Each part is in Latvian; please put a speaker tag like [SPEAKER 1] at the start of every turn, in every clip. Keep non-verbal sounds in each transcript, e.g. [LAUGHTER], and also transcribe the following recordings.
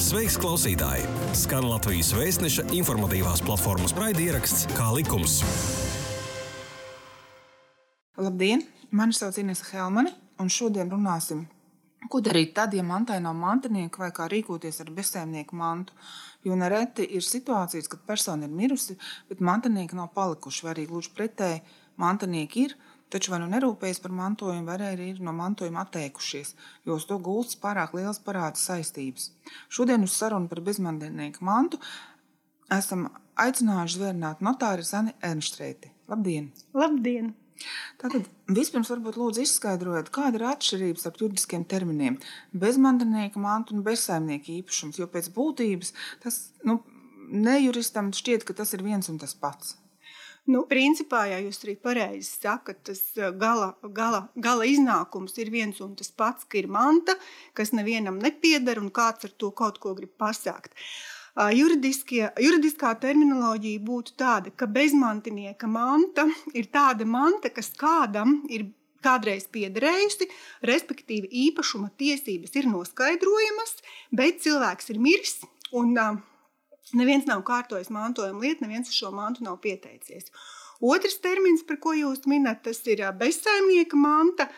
[SPEAKER 1] Sveiks, klausītāji! Skan Latvijas vēstneša informatīvās platformas raidieraksts Kā likums.
[SPEAKER 2] Labdien! Mani sauc Inese Helmane, un šodien runāsim, ko darīt tad, ja mantai nav mantinieka vai kā rīkoties ar bezsēmnieku mantu. Jo nereti ir situācijas, kad persona ir mirusi, bet mantinieki nav palikuši, vai arī gluži pretēji mantinieki ir, taču vai nu nerūpējas par mantojumu, vai arī ir no mantojuma atteikušies, jo uz to gulstas pārāk liels parāda saistības. Šodien uz sarunu par bezmantinieku mantu esam aicinājuši zvērnāt notāri Zani Ernštreiti. Labdien!
[SPEAKER 3] Labdien!
[SPEAKER 2] Tātad vispirms varbūt lūdzu izskaidrojiet, kāda ir atšķirība starp juridiskiem terminiem - bezmantinieka mantu un bezsaimnieka īpašums, jo pēc būtības tas nu, nejuristam šķiet, ka tas ir viens un tas pats.
[SPEAKER 3] Nu, principā, ja jūs arī pareizi sakat, tas gala, gala, gala iznākums ir viens un tas pats, ka ir manta, kas nevienam nepieder un kāds ar to kaut ko grib pasākt. Juridiskā terminoloģija būtu tāda, ka bezmantinieka manta ir tāda manta, kas kādam ir kādreiz piederējusi, respektīvi īpašuma tiesības ir noskaidrojamas, bet cilvēks ir miris un neviens nav kārtojis mantojuma lietu, neviens uz šo mantu nav pieteicies. Otrs termins, par ko jūs minat, tas ir bezsaimnieka manta.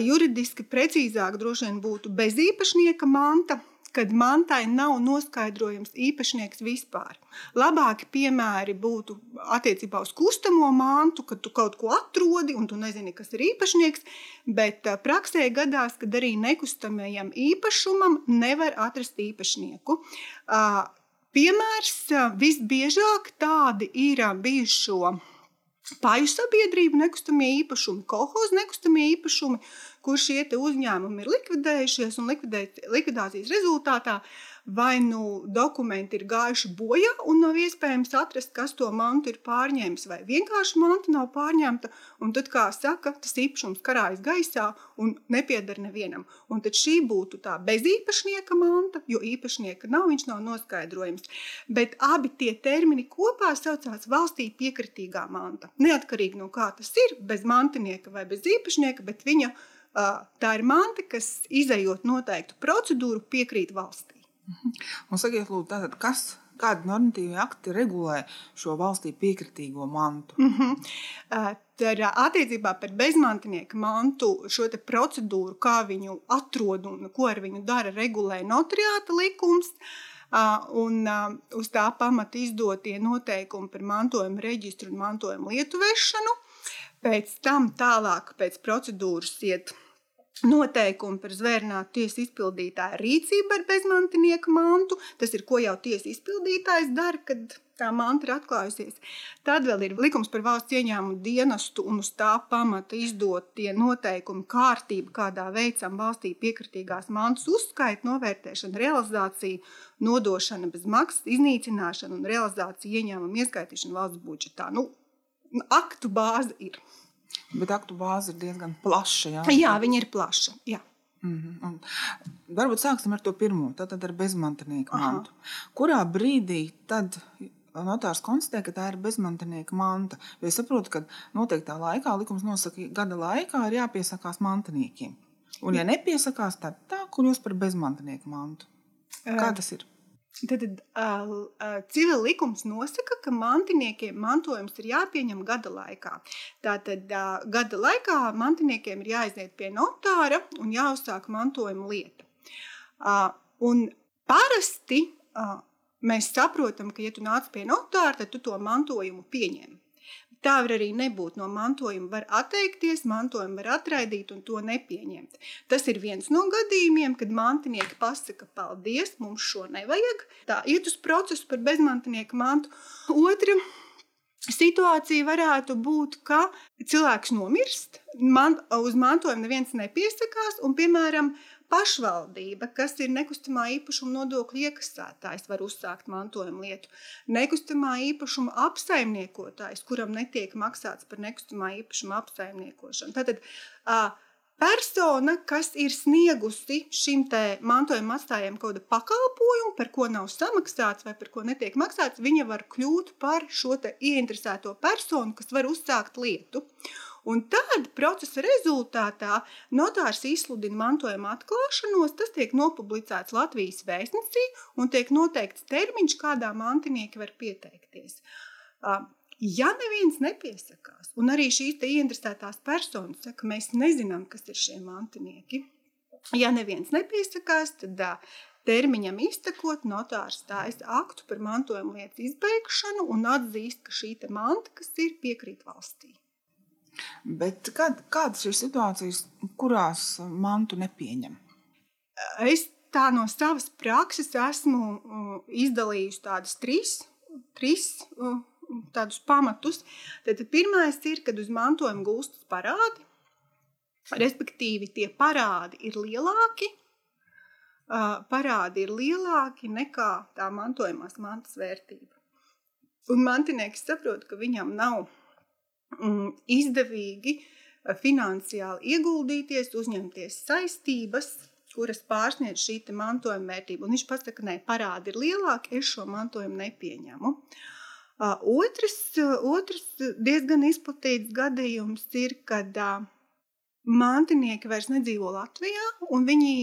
[SPEAKER 3] Juridiski precīzāk droši vien būtu bezīpašnieka manta, kad mantai nav noskaidrojams īpašnieks vispār. Labāki piemēri būtu attiecībā uz kustamo mantu, kad tu kaut ko atrodi un tu nezini, kas ir īpašnieks, bet praksē gadās, kad arī nekustamajam īpašumam nevar atrast īpašnieku. Piemērs visbiežāk tādi ir bijušo Paju sabiedrību nekustamie īpašumi, kolhozu nekustamie īpašumi, kur šie uzņēmumi ir likvidējušies un likvidācijas rezultātā vai nu dokumenti ir gājuši bojā un nav iespējams atrast, kas to mantu ir pārņēmis, vai vienkārši manta nav pārņemta. Un tad, kā saka, tas īpašums karājas gaisā un nepieder nevienam. Un tad šī būtu tā bezīpašnieka manta, jo īpašnieka nav, viņš nav noskaidrojams. Bet abi tie termini kopā saucās valstī piekritīgā manta. Neatkarīgi no kā tas ir, bez mantinieka vai bez īpašnieka, bet viņa tā ir manta, kas izējot noteiktu procedūru piekrīt valstī.
[SPEAKER 2] Un sakiet, lūdzu, tātad, kas, kādi normatīvi akti regulē šo valstī piekritīgo mantu?
[SPEAKER 3] Mm -hmm. Tad attiecībā par bezmantinieku mantu šo procedūru, kā viņu atrod un ko ar viņu dara, regulē notariāta likums. Un uz tā pamata izdotie noteikumi par mantojuma reģistru un mantojuma lietuvešanu. Pēc tam tālāk pēc procedūras iet noteikumi par zvērnātu tiesu izpildītāju rīcību ar bezmantinieku mantu. Tas ir, ko jau tiesa izpildītājs dara, kad tā manta ir atklājusies. Tad vēl ir likums par valsts ieņēmumu dienestu un uz tā pamata izdotie noteikumi, kārtība, kādā veicam valstī piekritīgās mantas uzskaitu, novērtēšana, realizācija, nodošana bez maksas, iznīcināšana un realizācija ieņēmumu ieskaitīšana valsts budžetā. Nu, aktu bāze ir.
[SPEAKER 2] Bet aktu bāze ir diezgan plaša. Jā,
[SPEAKER 3] jā viņa ir plaša. Jā.
[SPEAKER 2] Mm -hmm. Varbūt sāksim ar to pirmo, tad ar bezmantinieku mantu. Kurā brīdī tad notārs konstatē, ka tā ir bezmantinieka manta? Jo es saprotu, ka noteiktā laikā likums nosaka, ka gada laikā ir jāpiesakās mantiniekiem. Un, ja nepiesakās, tad tā kļūst par bezmantinieku mantu. Kā tas ir?
[SPEAKER 3] Tad uh, uh, civil likums nosaka, ka mantiniekiem mantojums ir jāpieņem gada laikā. Tātad uh, gada laikā mantiniekiem ir jāaiziet pie notāra un jāuzsāk mantojuma lieta. Uh, un parasti uh, mēs saprotam, ka, ja tu nāc pie notāra, tad tu to mantojumu pieņem. Tā var arī nebūt. No mantojuma var atteikties, mantojumu var atraidīt un to nepieņemt. Tas ir viens no gadījumiem, kad mantinieki pasaka, paldies, mums šo nevajag. Tā iet uz procesu par bezmantinieku mantu. Otra situācija varētu būt, ka cilvēks nomirst, man, uz mantojumu neviens nepiesakās, un, piemēram, Pašvaldība, kas ir nekustamā īpašuma nodokļu iekasētājs, var uzsākt mantojuma lietu. Nekustamā īpašuma apsaimniekotājs, kuram netiek maksāts par nekustamā īpašuma apsaimniekošanu. Tātad, persona, kas ir sniegusi šim mantojuma atstājējam kaut kādu pakalpojumu, par ko nav samaksāts vai par ko netiek maksāts, viņa var kļūt par šo ieinteresēto personu, kas var uzsākt lietu. Un tad procesa rezultātā notārs izsludina mantojuma atklāšanos, tas tiek nopublicēts Latvijas vēstnesī un tiek noteikts termiņš, kādā mantinieki var pieteikties. Ja neviens nepiesakās, un arī šīs ieinteresētās personas saka, mēs nezinām, kas ir šie mantinieki, ja neviens nepiesakās, tad termiņam iztekot, notārs stājas aktu par mantojuma lietas izbeigšanu un atzīst, ka šī manta, kas ir, piekrīt valstī.
[SPEAKER 2] Bet kād, kādas ir situācijas, kurās mantu nepieņem?
[SPEAKER 3] Es tā no savas prakses esmu uh, izdalījusi tādas trīs, trīs uh, tādus pamatus. Tad pirmais ir, kad uz mantojuma gūstas parādi, respektīvi tie parādi ir lielāki, uh, parādi ir lielāki nekā tā mantojumās mantas vērtība. Un mantinieks saprot, ka viņam nav izdevīgi eh, finansiāli ieguldīties, uzņemties saistības, kuras pārsniedz šī mantojuma vērtību. Un viņš pasaka, ka nē, parādi ir lielāki, es šo mantojumu nepieņemu. Otrs, otrs diezgan izplatīts gadījums ir, kad mantinieki vairs nedzīvo Latvijā, un viņi,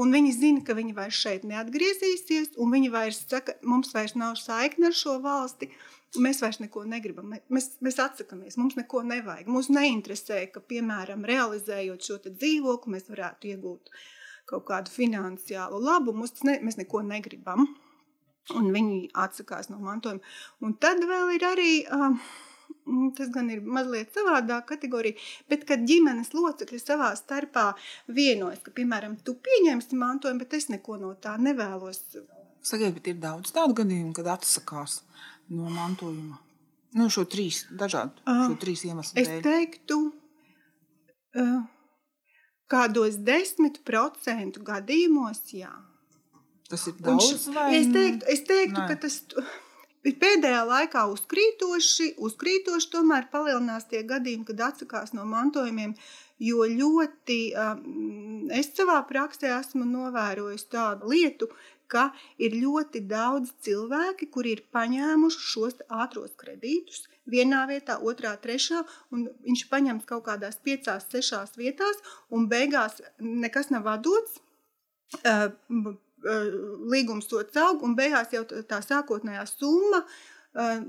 [SPEAKER 3] un viņi zina, ka viņi vairs šeit neatgriezīsies, un viņi vairs saka, mums vairs nav saikne ar šo valsti. Mēs vairs neko negribam. Mēs, mēs atsakāmies, mums neko nevajag. Mums neinteresē, ka, piemēram, realizējot šo dzīvokli, mēs varētu iegūt kaut kādu finansiālu labumu. Ne, mēs neko negribam. Un viņi atsakās no mantojuma. Un tad vēl ir arī. Uh, Tas gan ir mazliet savādāk kategorija, bet kad ģimenes locekļi savā starpā vienojas, ka, piemēram, tu pieņemsi mantojumu, bet es neko no tā nevēlos.
[SPEAKER 2] Sakiet, bet ir daudz tādu gadījumu, kad atsakās no mantojuma? Nu, šo trīs dažādu uh, šo trīs iemeslu
[SPEAKER 3] dēļ. Es teiktu, uh, kādos desmit procentu gadījumos, jā.
[SPEAKER 2] Tas ir daudz,
[SPEAKER 3] Un, vai? Es teiktu, es teiktu ka tas ir pēdējā laikā uzkrītoši, uzkrītoši tomēr palielinās tie gadījumi, kad atsakās no mantojumiem, jo ļoti, um, es savā praksē esmu novērojis tādu lietu, ka ir ļoti daudz cilvēki, kuri ir paņēmuši šos ātros kredītus vienā vietā, otrā, trešā, un viņš paņems kaut kādās piecās, sešās vietās, un beigās nekas nav atdots. Līgums to caug, un beigās jau tā sākotnējā summa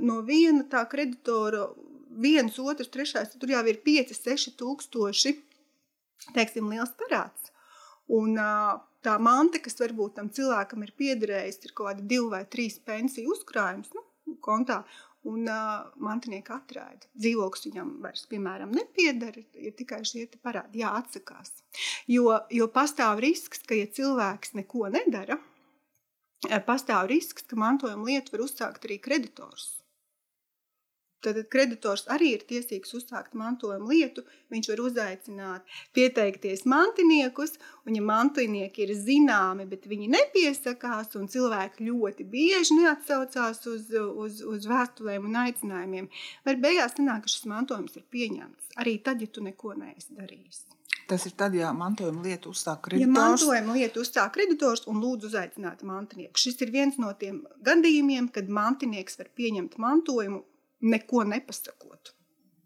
[SPEAKER 3] no viena tā kreditora, viens, otrs, trešais, tur jau ir 5, 6 tūkstoši, teiksim, liels parāds. Un tā manta, kas varbūt tam cilvēkam ir piederējis, ir kaut kāda divu vai trīs pensiju uzkrājums nu, kontā. Un uh, mantinieki atraida. Dzīvoklis viņam vairs, piemēram, nepieder, ir tikai šie parādi, jāatsakās. Jo, jo pastāv risks, ka, ja cilvēks neko nedara, pastāv risks, ka mantojuma lietu var uzsākt arī kreditors. Tad kreditors arī ir tiesīgs uzsākt mantojuma lietu. Viņš var uzaicināt, pieteikties mantiniekus, un, ja mantinieki ir zināmi, bet viņi nepiesakās, un cilvēki ļoti bieži neatsaucās uz, uz, uz vēstulēm un aicinājumiem, var beigās sanākt, ka šis mantojums ir pieņemts. Arī tad, ja tu neko neesi darījis.
[SPEAKER 2] Tas ir tad, ja mantojuma lietu uzsāk kreditors.
[SPEAKER 3] Ja mantojuma lietu uzsāk kreditors un lūdzu uzaicināt mantinieku. Šis ir viens no tiem gadījumiem, kad mantinieks var pieņemt mantojumu neko nepasakot.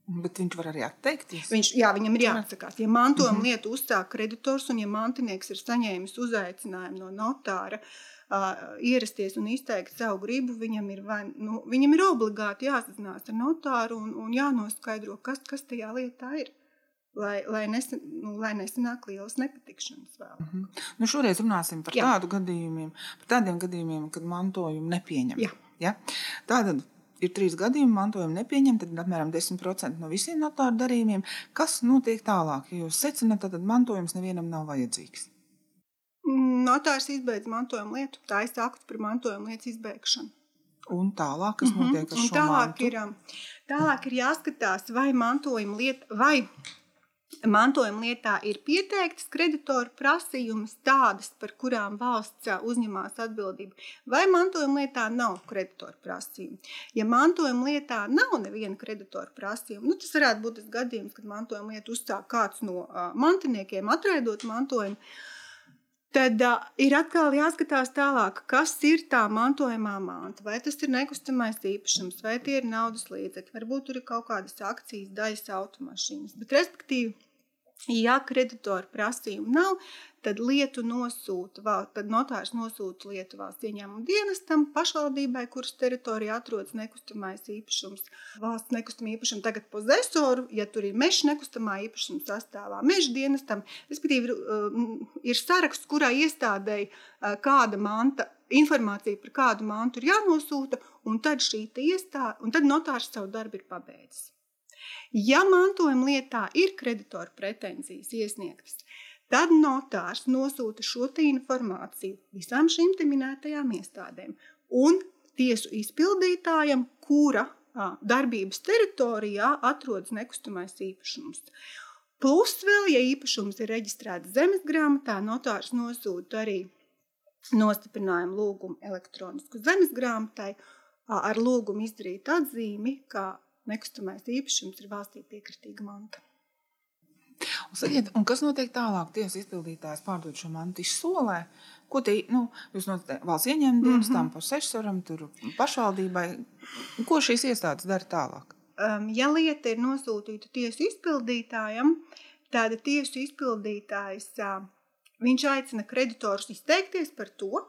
[SPEAKER 2] Bet viņš var arī atteikties.
[SPEAKER 3] Viņš, jā, viņam ir jāatsakās. Ja mantojuma mm -hmm. lietu uzsāk kreditors un ja mantinieks ir saņēmis uzaicinājumu no notāra uh, ierasties un izteikt savu gribu, viņam ir, vai, nu, viņam ir obligāti jāsazinās ar notāru un, un jānoskaidro, kas, kas tajā lietā ir. Lai, lai, nesen, nu, lai nesanāk lielas nepatikšanas vēl. Mm -hmm.
[SPEAKER 2] nu, šoreiz runāsim par, tādu gadījumiem, par tādiem gadījumiem, kad mantojumu nepieņem.
[SPEAKER 3] Jā.
[SPEAKER 2] Ja? Tātad ir trīs gadījumi, mantojuma nepieņem, tad apmēram 10% no visiem notāru darījumiem. Kas notiek tālāk? Ja jūs secināt, tad mantojums nevienam nav vajadzīgs.
[SPEAKER 3] Notārs izbeidz mantojuma lietu, tā ir akts par mantojuma lietas izbeigšanu.
[SPEAKER 2] Un tālāk, kas mhm. notiek ar šo
[SPEAKER 3] tālāk
[SPEAKER 2] mantu?
[SPEAKER 3] Ir, um, tālāk ir jāskatās, vai mantojuma lieta, vai Mantojuma lietā ir pieteiktas kreditoru prasījumus, tādas, par kurām valsts uzņemās atbildību, vai mantojuma lietā nav kreditoru prasījumu. Ja mantojuma lietā nav neviena kreditoru prasījuma, nu, tas varētu būt tas gadījums, kad mantojuma lietu uzsāk kāds no uh, mantiniekiem, atraidot mantojumu. Tad uh, ir atkal jāskatās tālāk, kas ir tā mantojamā manta. Vai tas ir nekustamais īpašums, vai tie ir naudas līdzekļi, varbūt tur ir kaut kādas akcijas, daļas automašīnas. Bet, respektīvi, ja kreditoru prasījumu nav, tad lietu nosūta, tad notārs nosūta lietu valsts ieņēmuma dienestam, pašvaldībai, kuras teritorijā atrodas nekustamais īpašums. Valsts nekustamā īpašuma tagad pozesoru, ja tur ir meža nekustamā īpašuma sastāvā, meža dienestam, respektīvi ir, um, ir saraksts, kurā iestādēji uh, kāda manta informācija par kādu mantu ir jānosūta, un tad šī iestāde, un tad notārs savu darbu ir pabeidzis. Ja mantojuma lietā ir kreditoru pretenzijas iesniegtas, Tad notārs nosūta šo informāciju visām šīm minētajām iestādēm un tiesu izpildītājam, kura darbības teritorijā atrodas nekustamais īpašums. Plus vēl, ja īpašums ir reģistrēts zemes grāmatā, notārs nosūta arī nostiprinājumu lūgumu elektronisku zemes grāmatai ar lūgumu izdarīt atzīmi, ka nekustamais īpašums ir valstī piekritīga manta.
[SPEAKER 2] Un, sakiet, un kas notiek tālāk? Tiesa izpildītājs pārdod šo mantu izsolē. Ko te nu, jūs no valsts ieņēmuma dienestām, mm -hmm. pašsaram, tur pašvaldībai? Ko šīs iestādes dara tālāk?
[SPEAKER 3] Um, ja lieta ir nosūtīta tiesu izpildītājam, tad tiesu izpildītājs uh, viņš aicina kreditorus izteikties par to,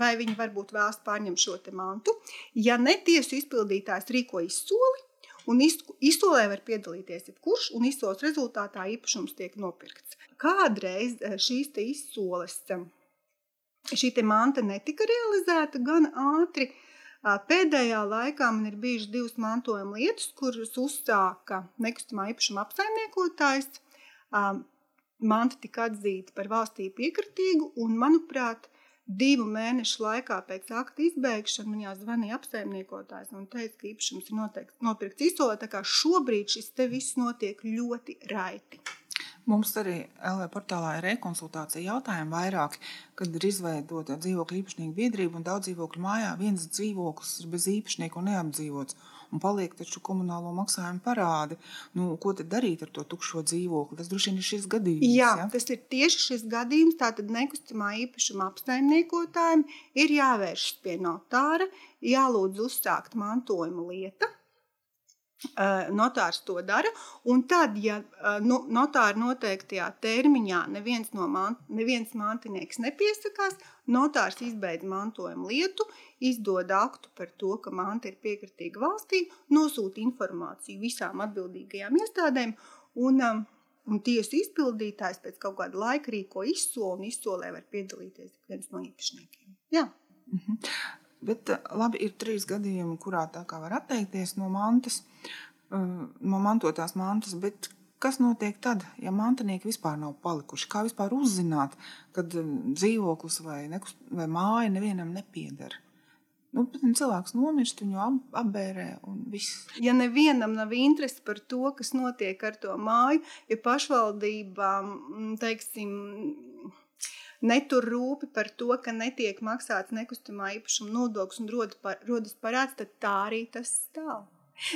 [SPEAKER 3] vai viņi varbūt vēlas pārņemt šo mantu. Ja netiesu izpildītājs rīko izsoli, Un izsolē var piedalīties jebkurš, un izsoles rezultātā īpašums tiek nopirkts. Kādreiz eh, šīs izsoles, eh, šī manta netika realizēta gan ātri. Pēdējā laikā man ir bijušas divas mantojuma lietas, kuras uzsāka nekustamā īpašuma apsaimniekotājs. Manta tika atzīta par valstī piekritīgu, un, manuprāt, divu mēnešu laikā pēc akta izbeigšanas man jāzvanīja apsaimniekotājs un teica, ka īpašums ir noteikti, nopirkts izsolē. Tā kā šobrīd šis te viss notiek ļoti raiti.
[SPEAKER 2] Mums arī LV portālā ir rekonsultācija jautājumi vairāk, kad ir izveidota dzīvokļu īpašnieku biedrība un daudz dzīvokļu mājā viens dzīvoklis ir bez īpašnieku un neapdzīvots un paliek taču komunālo maksājumu parādi. Nu, ko tad darīt ar to tukšo dzīvokli? Tas droši vien ir šis gadījums.
[SPEAKER 3] Jā, ja? tas ir tieši šis gadījums. Tātad nekustamā īpašuma apsaimniekotājiem ir jāvēršas pie notāra, jālūdz uzsākt mantojuma lieta Notārs to dara, un tad, ja nu, notāra noteiktajā termiņā neviens, no man, neviens mantinieks nepiesakās, notārs izbeidz mantojuma lietu, izdod aktu par to, ka manta ir piekritīga valstī, nosūta informāciju visām atbildīgajām iestādēm, un, un tiesu izpildītājs pēc kaut kāda laika rīko izsoli, un izsolē var piedalīties viens no īpašniekiem. Jā.
[SPEAKER 2] Bet eh, labi, ir trīs gadījumi, kurā tā kā var atteikties no mantas, eh, no mantotās mantas. Kas notiek tad, ja mantinieki vispār nav palikuši? Kā vispār uzzināt, kad eh, dzīvoklis vai, nekust, vai māja nevienam nepieder? Nu, cilvēks nomirst, viņu ap, apbērē un viss.
[SPEAKER 3] Ja nevienam nav interesi par to, kas notiek ar to māju, ja pašvaldībām, teiksim, netur rūpi par to, ka netiek maksāts nekustamā īpašuma nodoklis un rodas parāds, tad tā arī tas stāv.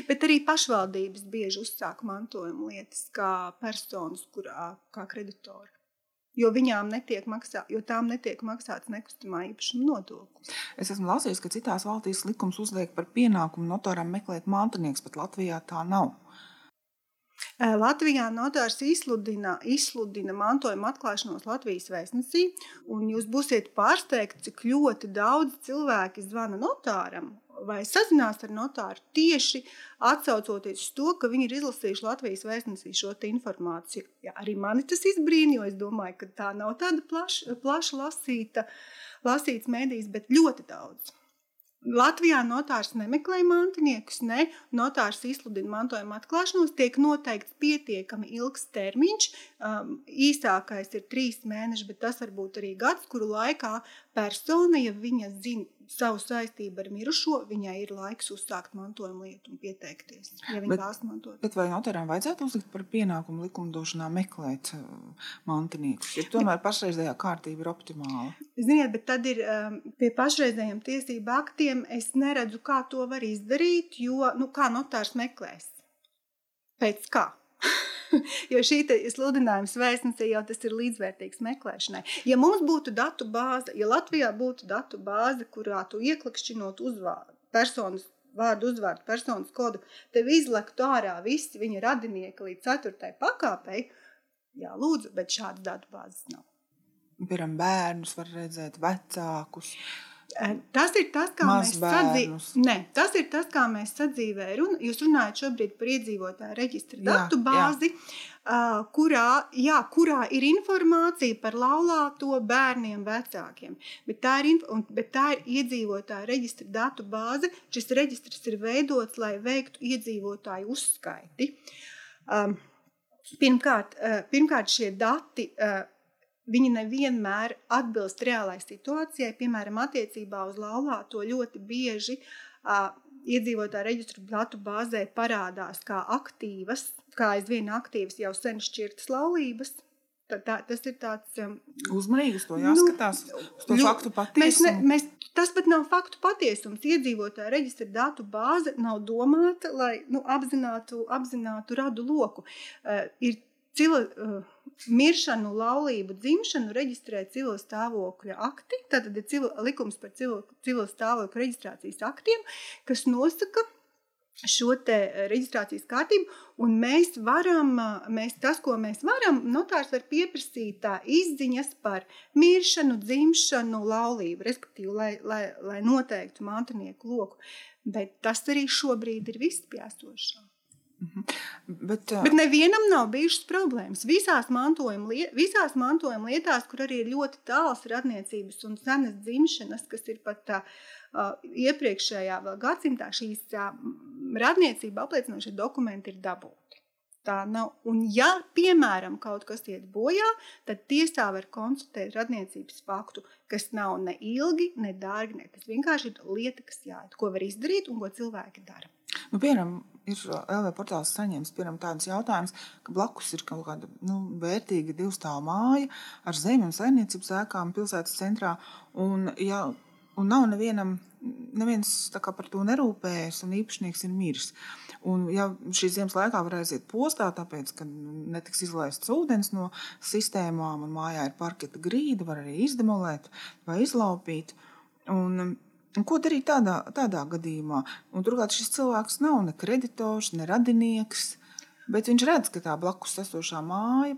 [SPEAKER 3] Bet arī pašvaldības bieži uzsāk mantojuma lietas kā personas, kurā kā kreditori. Jo viņām netiek maksāts, jo tām netiek maksāts nekustamā īpašuma nodoklis.
[SPEAKER 2] Es esmu lasījis, ka citās valstīs likums uzliek par pienākumu notāram meklēt mantinieks, bet Latvijā tā nav.
[SPEAKER 3] Latvijā notārs izsludina, izsludina mantojuma atklāšanos Latvijas vēstnesī, un jūs būsiet pārsteigti, cik ļoti daudz cilvēki zvana notāram vai sazinās ar notāru tieši atsaucoties uz to, ka viņi ir izlasījuši Latvijas vēstnesī šo informāciju. Ja, arī mani tas izbrīna, jo es domāju, ka tā nav tāda plaša, plaša lasīta, lasīts mēdīs, bet ļoti daudz. Latvijā notārs nemeklē mantiniekus, ne notārs izsludina mantojuma atklāšanos, tiek noteikts pietiekami ilgs termiņš. Um, īsākais ir trīs mēneši, bet tas var būt arī gads, kuru laikā persona, ja viņa zina savu saistību ar mirušo, viņai ir laiks uzsākt mantojuma lietu un pieteikties. Ja
[SPEAKER 2] bet, bet vai notārām vajadzētu uzlikt par pienākumu likumdošanā meklēt uh, mantiniekus? Ja tomēr pašreizējā kārtība ir optimāla.
[SPEAKER 3] Ziniet, bet tad ir um, pie pašreizējiem tiesību aktiem es neredzu, kā to var izdarīt, jo nu, kā notārs meklēs. Pēc kā? [LAUGHS] [LAUGHS] jo šī sludinājuma vēstnesē jau tas ir līdzvērtīgs meklēšanai. Ja mums būtu datu bāze, ja Latvijā būtu datu bāze, kurā tu ieklikšķinot uzvārdu, personas vārdu, uzvārdu, personas kodu, tev izlektu ārā visi viņa radinieki līdz ceturtai pakāpei, jā, lūdzu, bet šādas datu bāzes nav.
[SPEAKER 2] Piemēram, bērnus var redzēt, vecākus.
[SPEAKER 3] Tas ir tas, kā mēs sadzīvojam. Tas ir tas, kā mēs sadzīvojam. Jūs runājat šobrīd par iedzīvotāju reģistra datu bāzi, jā. kurā, jā, kurā ir informācija par laulāto bērniem, vecākiem. Bet tā ir, un, bet tā ir iedzīvotāju reģistra datu bāze. Šis reģistrs ir veidots, lai veiktu iedzīvotāju uzskaiti. Um, pirmkārt, pirmkārt, šie dati viņi nevienmēr atbilst reālai situācijai. Piemēram, attiecībā uz laulāto ļoti bieži uh, iedzīvotāju reģistru datu bāzē parādās kā aktīvas, kā aizvien aktīvas jau sen šķirtas laulības. Tā, tā, tas ir tāds um,
[SPEAKER 2] uzmanīgi, uz to jāskatās. Nu, uz to faktu patiesumu.
[SPEAKER 3] Mēs ne, mēs, tas pat nav faktu patiesums. Iedzīvotāja reģistra datu bāze nav domāta, lai nu, apzinātu, apzinātu radu loku. Uh, ir cila, uh, miršanu, laulību, dzimšanu reģistrē civil stāvokļa akti. Tātad ir civil, likums par civil, civil stāvokļa reģistrācijas aktiem, kas nosaka šo eh, reģistrācijas kārtību, un mēs varam, eh, mēs, tas, ko mēs varam, notārs var pieprasīt izziņas par miršanu, dzimšanu, laulību, respektīvi, lai, lai, lai noteiktu mantinieku loku. Bet tas arī šobrīd ir viss piestošā.
[SPEAKER 2] Mhm. Bet, uh...
[SPEAKER 3] Bet nevienam nav bijušas problēmas. Visās mantojuma, liet, visās mantojuma lietās, kur arī ir ļoti tāls radniecības un senas dzimšanas, kas ir pat uh, iepriekšējā gadsimtā, šīs uh, radniecība apliecinošie dokumenti ir dabūti. Tā nav. Un, ja, piemēram, kaut kas iet bojā, tad tiesā var konstatēt radniecības faktu, kas nav ne ilgi, ne dārgi. Ne. Tas vienkārši ir lieta, kas jāiet, ko var izdarīt un ko cilvēki dara.
[SPEAKER 2] Nu, piemēram, ir LV portāls saņēmis tādus jautājumus, ka blakus ir kaut kāda nu, vērtīga divstāvu māja ar zemi un saimniecības ēkām pilsētas centrā. Un, ja, un nav nevienam, neviens par to nerūpējies, un īpašnieks ir miris. Un, ja šīs ziemas laikā var aiziet postā, tāpēc, ka netiks izlaists ūdens no sistēmām, un mājā ir parketa grīda, var arī izdemolēt vai izlaupīt. Un, Un ko darīt tādā, tādā gadījumā? Un, turklāt šis cilvēks nav ne kreditors, ne radinieks. Bet viņš redz, ka tā blakus esošā māja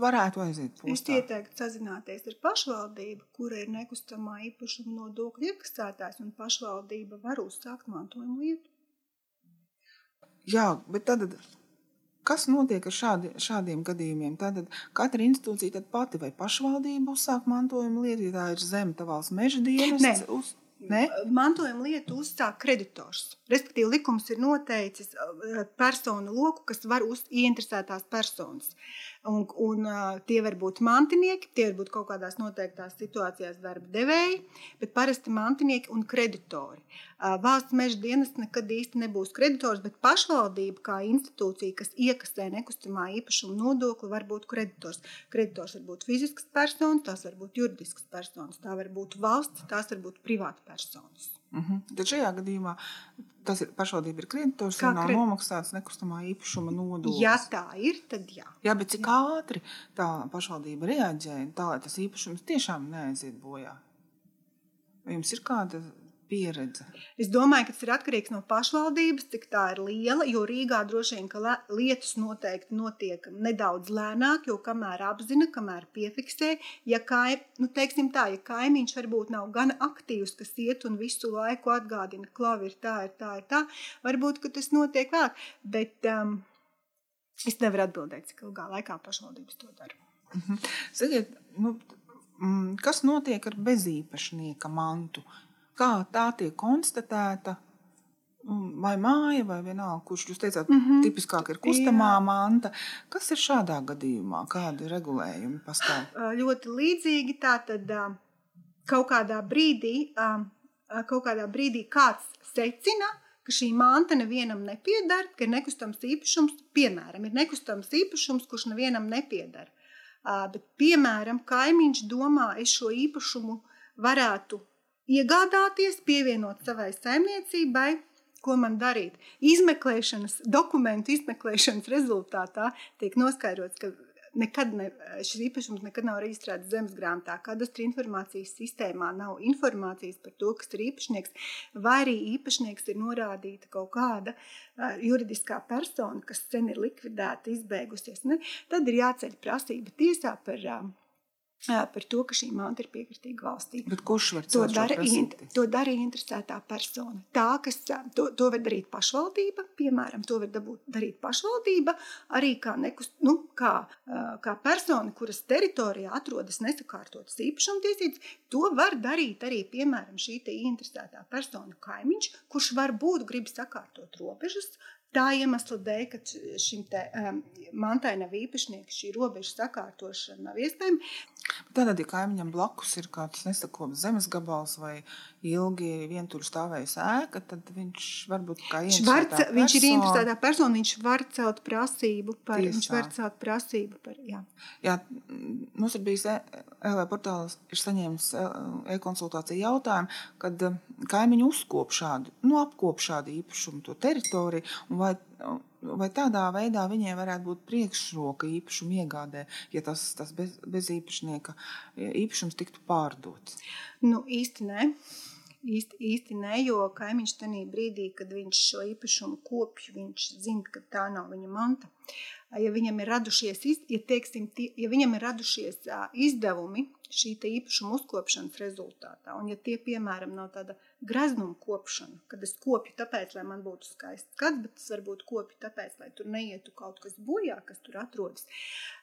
[SPEAKER 2] varētu aiziet postā.
[SPEAKER 3] Es ieteiktu sazināties ar pašvaldību, kura ir nekustamā īpašuma nodokļu iekasētājs, un pašvaldība var uzsākt mantojumu lietu.
[SPEAKER 2] Jā, bet tad, kas notiek ar šādi, šādiem gadījumiem? Tad katra institūcija pati vai pašvaldība uzsāk mantojumu lietu, ja tā ir zem tavās meža dienas. Uz...
[SPEAKER 3] Ne? Mantojuma lietu uzsāk kreditors. Respektīvi, likums ir noteicis uh, personu loku, kas var uz ieinteresētās personas. Un, un, tie var būt mantinieki, tie var būt kaut kādās noteiktās situācijās darba devēji, bet parasti mantinieki un kreditori. Valsts meža dienas nekad īsti nebūs kreditors, bet pašvaldība kā institūcija, kas iekasē nekustamā īpašuma nodokli, var būt kreditors. Kreditors var būt fizisks personis, tās var būt juridisks personis, tā var būt valsts, tās var būt privāta personas.
[SPEAKER 2] Mhm. -huh. Tad šajā gadījumā tas ir pašvaldība ir kreditors un nav kred... nomaksāts nekustamā īpašuma nodoklis.
[SPEAKER 3] Ja tā ir, tad jā.
[SPEAKER 2] Jā, bet cik jā. ātri tā pašvaldība reaģēja tā, lai tas īpašums tiešām neaiziet bojā? Jums ir kāda pieredze?
[SPEAKER 3] Es domāju, ka tas ir atkarīgs no pašvaldības, cik tā ir liela. Jo Rīgā droši vien lietas noteikti notiek nedaudz lēnāk, jo kamēr apzina, kamēr piefiksē, ja, kaim, nu, tā, ja kaimiņš varbūt nav gan aktīvs, kas iet un visu laiku atgādina, ka ir tā, ir tā, ir tā, varbūt tas notiek vēlāk. Bet um, es nevaru atbildēt, cik ilgā laikā pašvaldības to dara.
[SPEAKER 2] Mhm. Sakiet, nu, kas notiek ar bezīpašnieka mantu? Kā tā tiek konstatēta. Vai māja, vai vienalga, kurš jūs teicāt, mm -hmm. tipiskāk ir kustamā Jā. manta. Kas ir šādā gadījumā? Kādi regulējumi pastāv?
[SPEAKER 3] Ļoti līdzīgi. Tātad kaut kādā brīdī, kaut kādā brīdī kāds secina, ka šī manta nevienam nepiedara, ka ir nekustams īpašums, piemēram, ir nekustams īpašums, kurš nevienam nepiedara. Bet, piemēram, kaimiņš domā, es šo īpašumu varētu iegādāties, pievienot savai saimniecībai ko man darīt. Izmeklēšanas, dokumentu izmeklēšanas rezultātā tiek noskaidrots, ka nekad ne, šis īpašums nekad nav reģistrēts zemes grāmatā. Kadastra informācijas sistēmā nav informācijas par to, kas ir īpašnieks, vai arī īpašnieks ir norādīta kaut kāda uh, juridiskā persona, kas sen ir likvidēta, izbeigusies. Ne? Tad ir jāceļ prasība tiesā par uh, par to, ka šī manta ir piekritīga valstī.
[SPEAKER 2] Bet kurš var
[SPEAKER 3] to darīt? To dara interesētā persona. Tā, kas to, to var darīt pašvaldība, piemēram, to var dabūt, darīt pašvaldība, arī kā, nekust, nu, kā, kā persona, kuras teritorijā atrodas nesakārtotas īpašumtiesības, to var darīt arī, piemēram, šī interesētā persona kaimiņš, kurš varbūt grib sakārtot robežas, Tā iemesla dēļ, ka šim te, um, mantai nav īpašnieks, šī robeža sakārtošana nav iespējama.
[SPEAKER 2] Tātad, ja kaimiņam blakus ir kāds nesakops zemes gabals vai ilgi vientur stāvējis ēka, tad viņš varbūt kā
[SPEAKER 3] interesētā persona. Viņš ir interesētā persona, viņš var celt prasību par, Tiesā. viņš var celt prasību par, jā.
[SPEAKER 2] Jā, mums ir bijis LV portāls, ir saņēmis e-konsultāciju jautājumu, kad kaimiņi uzkop šādu, nu apkop šādu īpašumu to teritoriju, un vai vai tādā veidā viņiem varētu būt priekšroka īpašuma iegādē, ja tas, tas bez, bez īpašnieka īpašums tiktu pārdots?
[SPEAKER 3] Nu, īsti nē. Īsti, īsti nē, jo kaimiņš tajā brīdī, kad viņš šo īpašumu kopj, viņš zina, ka tā nav viņa manta. Ja viņam ir radušies, ja, teiksim, ja viņam ir radušies izdevumi šī īpašuma uzkopšanas rezultātā, un ja tie, piemēram, nav tāda graznuma kopšana, kad es kopju tāpēc, lai man būtu skaists skats, bet es varbūt kopju tāpēc, lai tur neietu kaut kas bojā, kas tur atrodas,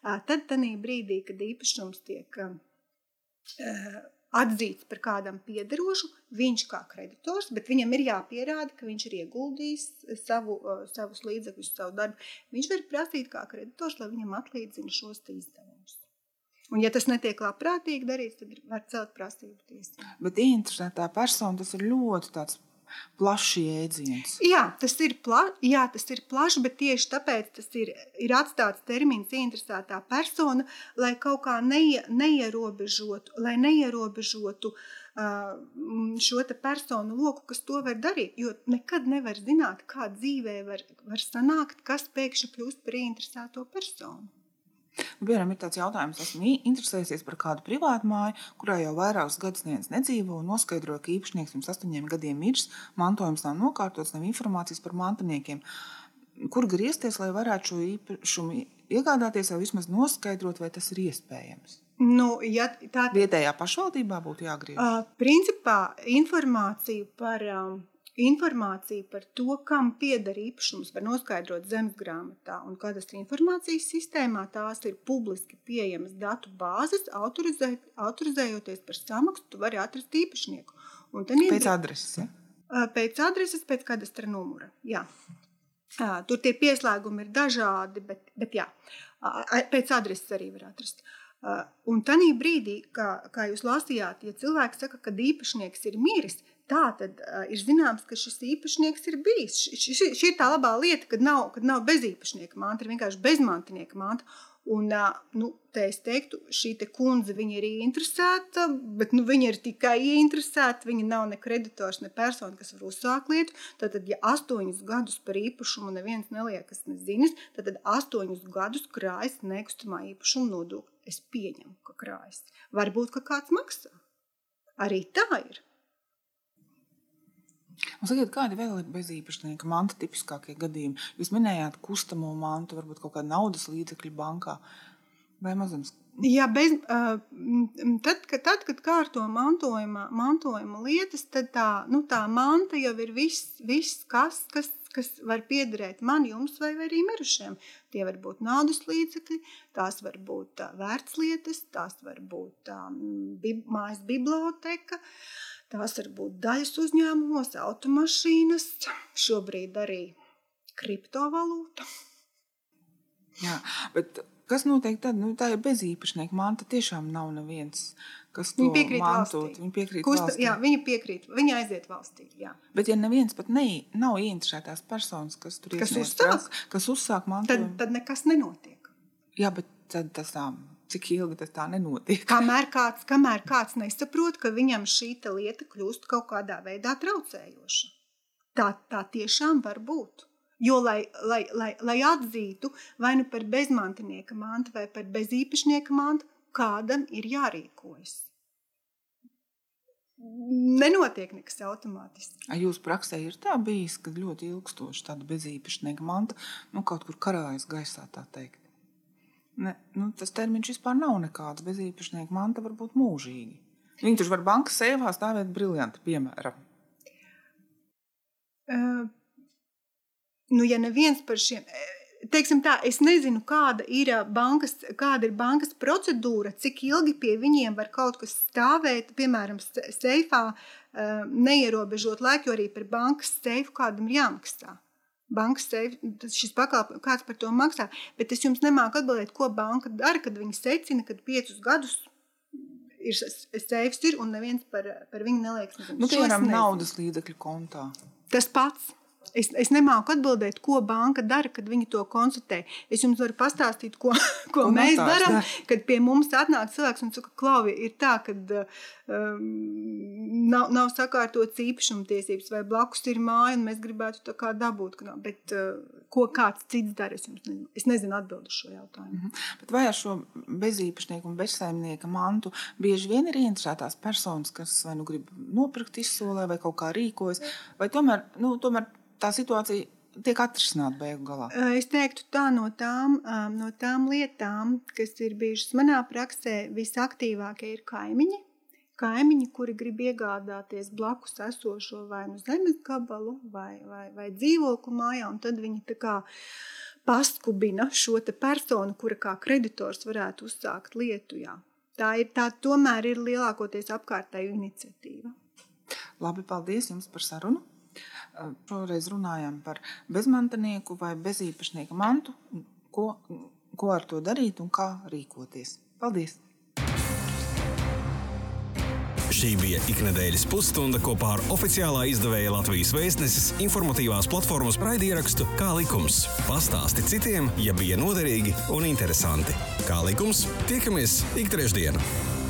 [SPEAKER 3] tad tajā brīdī, kad īpašums tiek atzīts par kādam piederošu, viņš kā kreditors, bet viņam ir jāpierāda, ka viņš ir ieguldījis savu, savus līdzekļus, savu darbu. Viņš var prasīt kā kreditors, lai viņam atlīdzina šos izdevumus. Un, ja tas netiek labprātīgi darīts, tad var celt prasību tiesā.
[SPEAKER 2] Bet interesantā persona tas ir ļoti tāds plašs jēdziens.
[SPEAKER 3] Jā, tas ir, pla, jā, tas ir plašs, bet tieši tāpēc tas ir, ir atstāts termins interesētā persona, lai kaut kā neie, neierobežotu, lai neierobežotu šo personu loku, kas to var darīt. Jo nekad nevar zināt, kā dzīvē var, var sanākt, kas pēkšņi kļūst par interesēto personu.
[SPEAKER 2] Nu, piemēram, ir tāds jautājums, esmu interesējies par kādu privātu māju, kurā jau vairākus gadus neviens nedzīvo, un noskaidroju, ka īpašnieks pirms astoņiem gadiem miris, mantojums nav nokārtots, nav informācijas par mantiniekiem. Kur griezties, lai varētu šo īpašumu iegādāties, vai vismaz noskaidrot, vai tas ir iespējams?
[SPEAKER 3] Nu, ja tā
[SPEAKER 2] vietējā pašvaldībā būtu jāgriežas.
[SPEAKER 3] Uh, principā informāciju par um, Informācija par to, kam pieder īpašums, var noskaidrot zemes grāmatā un kadastra informācijas sistēmā. Tās ir publiski pieejamas datu bāzes. Autorizē, autorizējoties par samaksu, tu vari atrast īpašnieku.
[SPEAKER 2] Pēc adreses. Ja?
[SPEAKER 3] Pēc adreses, pēc kadastra numura. Jā. Tur tie pieslēgumi ir dažādi, bet, bet jā, pēc adreses arī var atrast. Un tajā brīdī, kā, kā jūs lasījāt, ja cilvēks saka, ka īpašnieks ir miris, Tā tad uh, ir zināms, ka šis īpašnieks ir bijis. Šī, šī, ir tā labā lieta, kad nav, kad nav bezīpašnieka manta, ir vienkārši bezmantinieka manta. Un, uh, nu, te es teiktu, šī te kundze ir interesēta, bet nu, viņa ir tikai ieinteresēta. Viņa nav ne kreditors, ne persona, kas var uzsākt lietu. Tad, ja astoņus gadus par īpašumu neviens neliekas nezinis, tad, tad astoņus gadus krājas nekustamā īpašuma nodokli. Es pieņemu, ka krājas. Varbūt, ka kāds maksā. Arī tā ir.
[SPEAKER 2] Un sakiet, kādi vēl ir bezīpašnieka manta tipiskākie gadījumi? Jūs minējāt kustamo mantu, varbūt kaut kādu naudas līdzekļu bankā vai mazums.
[SPEAKER 3] Jā, bez, tad, kad, tad, kad kārto mantojuma, mantojuma lietas, tad tā, nu, tā manta jau ir viss, viss kas, kas, kas var piederēt man, jums vai arī mirušiem. Tie var būt naudas līdzekļi, tās var būt vērtslietas, tās var būt bib, mājas biblioteka. Uh, Tās var būt daļas uzņēmumos, automašīnas, šobrīd arī kriptovalūta.
[SPEAKER 2] Jā, bet kas notiek tad? Nu, tā ir bezīpašnieka manta. Tiešām nav neviens, kas to
[SPEAKER 3] piekrīt mantot.
[SPEAKER 2] Viņa piekrīt
[SPEAKER 3] Kusta, valstī. Jā, viņa piekrīt. Viņa aiziet valstī. Jā.
[SPEAKER 2] Bet ja neviens pat ne, nav ieinteresētās personas, kas tur
[SPEAKER 3] kas uzsāk,
[SPEAKER 2] kas uzsāk mantojumu,
[SPEAKER 3] tad, tad nekas nenotiek.
[SPEAKER 2] Jā, bet tad tas tā cik ilgi tas tā nenotiek.
[SPEAKER 3] Kamēr kāds, kamēr kāds nesaprot, ka viņam šī lieta kļūst kaut kādā veidā traucējoša. Tā, tā tiešām var būt. Jo, lai, lai, lai, lai atzītu vai nu par bezmantinieka mantu vai par bezīpašnieka mantu, kādam ir jārīkojas. Nenotiek nekas automātiski.
[SPEAKER 2] Jūsu praksē ir tā bijis, ka ļoti ilgstoši tāda bezīpašnieka manta nu, kaut kur karājas gaisā, tā teikt? Ne, nu, tas termiņš vispār nav nekāds. Bezīpašnieka manta var būt mūžīgi. Viņi taču var bankas sēvā stāvēt briljanti, piemēram.
[SPEAKER 3] Uh, nu, ja neviens par šiem, teiksim tā, es nezinu, kāda ir bankas, kāda ir bankas procedūra, cik ilgi pie viņiem var kaut kas stāvēt, piemēram, seifā, neierobežot laiku, jo arī par bankas seifu kādam ir jāmaksā. Bankas šis pakalpojums, kāds par to maksā, bet es jums nemāku atbildēt, ko banka dara, kad viņi secina, kad piecus gadus ir seifs ir un neviens par, par viņu neliekas.
[SPEAKER 2] Nu, piemēram, naudas līdzekļu kontā.
[SPEAKER 3] Tas pats. Es, es nemāku atbildēt, ko banka dara, kad viņi to konstatē. Es jums varu pastāstīt, ko, [LAUGHS] ko, ko mēs darām. Kad pie mums atnāk cilvēks un saka, Klauvi, ir tā, ka um, nav, nav sakārtotas īpašumtiesības, vai blakus ir māja, un mēs gribētu tā kā dabūt. Bet uh, ko kāds cits dara, es, nezinu, es nezinu atbildu šo jautājumu. Mm
[SPEAKER 2] -hmm. Bet vai ar šo bezīpašnieku un bezsaimnieka mantu bieži vien ir interesētās personas, kas vai nu grib nopirkt izsolē, vai kaut kā rīkojas, vai tomēr, nu, tomēr tā situācija tiek atrisināta beigu galā?
[SPEAKER 3] Es teiktu, tā no tām, no tām lietām, kas ir bijušas manā praksē, visaktīvākie ir kaimiņi. Kaimiņi, kuri grib iegādāties blakus esošo vai nu zemes gabalu vai, vai, vai dzīvokli mājā, un tad viņi tā kā paskubina šo personu, kura kā kreditors varētu uzsākt lietu. Jā. Tā ir tā, tomēr ir lielākoties apkārtēju iniciatīva.
[SPEAKER 2] Labi, paldies jums par sarunu. Šoreiz runājam par bezmantanieku vai bezīpašnieku mantu, ko, ko ar to darīt un kā rīkoties. Paldies!
[SPEAKER 1] Šī bija iknedēļas pusstunda kopā ar oficiālā izdevēja Latvijas vēstneses informatīvās platformas raidierakstu Kā likums. Pastāsti citiem, ja bija noderīgi un interesanti. Kā likums, tiekamies ik trešdienu!